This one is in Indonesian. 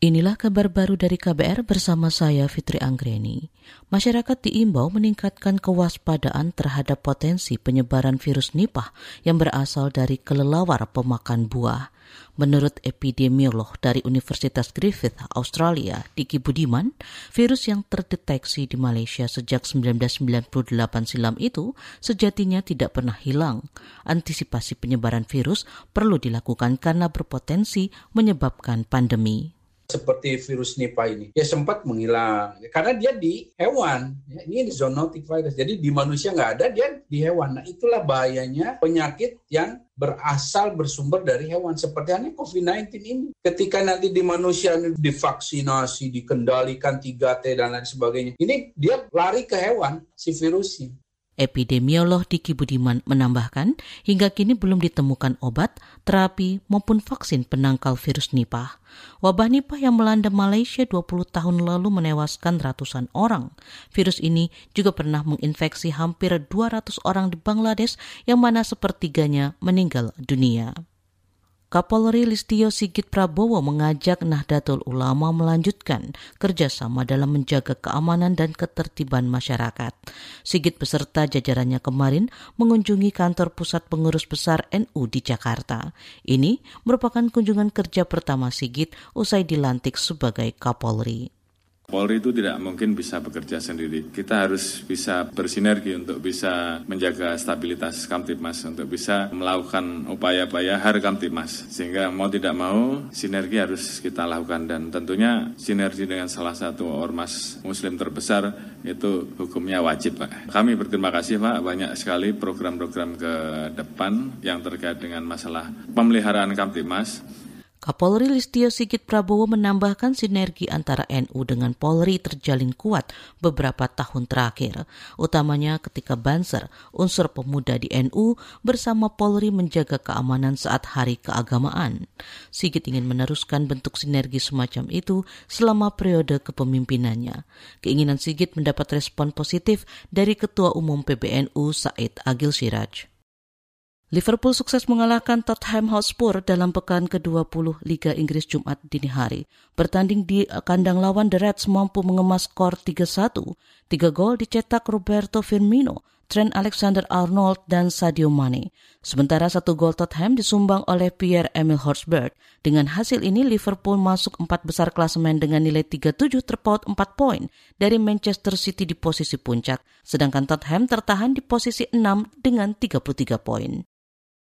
Inilah kabar baru dari KBR bersama saya Fitri Anggreni. Masyarakat diimbau meningkatkan kewaspadaan terhadap potensi penyebaran virus Nipah yang berasal dari kelelawar pemakan buah. Menurut epidemiolog dari Universitas Griffith, Australia, Diki Budiman, virus yang terdeteksi di Malaysia sejak 1998 silam itu sejatinya tidak pernah hilang. Antisipasi penyebaran virus perlu dilakukan karena berpotensi menyebabkan pandemi seperti virus Nipah ini. Ya sempat menghilang. Karena dia di hewan. Ya, ini zoonotic virus. Jadi di manusia nggak ada dia di hewan. Nah itulah bahayanya penyakit yang berasal bersumber dari hewan. Seperti halnya COVID-19 ini. Ketika nanti di manusia divaksinasi dikendalikan 3T dan lain sebagainya. Ini dia lari ke hewan si virusnya Epidemiolog Diki Budiman menambahkan, hingga kini belum ditemukan obat, terapi, maupun vaksin penangkal virus Nipah. Wabah Nipah yang melanda Malaysia 20 tahun lalu menewaskan ratusan orang. Virus ini juga pernah menginfeksi hampir 200 orang di Bangladesh yang mana sepertiganya meninggal dunia. Kapolri Listio Sigit Prabowo mengajak Nahdlatul Ulama melanjutkan kerjasama dalam menjaga keamanan dan ketertiban masyarakat. Sigit beserta jajarannya kemarin mengunjungi kantor pusat pengurus besar NU di Jakarta. Ini merupakan kunjungan kerja pertama Sigit usai dilantik sebagai Kapolri. Polri itu tidak mungkin bisa bekerja sendiri. Kita harus bisa bersinergi untuk bisa menjaga stabilitas Kamtipmas, untuk bisa melakukan upaya-upaya hari Kamtipmas. Sehingga mau tidak mau, sinergi harus kita lakukan. Dan tentunya sinergi dengan salah satu ormas muslim terbesar itu hukumnya wajib Pak. Kami berterima kasih Pak, banyak sekali program-program ke depan yang terkait dengan masalah pemeliharaan Kamtipmas. Kapolri Listio Sigit Prabowo menambahkan sinergi antara NU dengan Polri terjalin kuat beberapa tahun terakhir, utamanya ketika Banser, unsur pemuda di NU, bersama Polri menjaga keamanan saat hari keagamaan. Sigit ingin meneruskan bentuk sinergi semacam itu selama periode kepemimpinannya. Keinginan Sigit mendapat respon positif dari Ketua Umum PBNU Said Agil Siraj. Liverpool sukses mengalahkan Tottenham Hotspur dalam pekan ke-20 Liga Inggris Jumat dini hari. Bertanding di kandang lawan The Reds mampu mengemas skor 3-1. Tiga gol dicetak Roberto Firmino, Trent Alexander-Arnold, dan Sadio Mane. Sementara satu gol Tottenham disumbang oleh Pierre-Emil Horsberg. Dengan hasil ini, Liverpool masuk empat besar klasemen dengan nilai 37 terpaut 4 poin dari Manchester City di posisi puncak, sedangkan Tottenham tertahan di posisi 6 dengan 33 poin.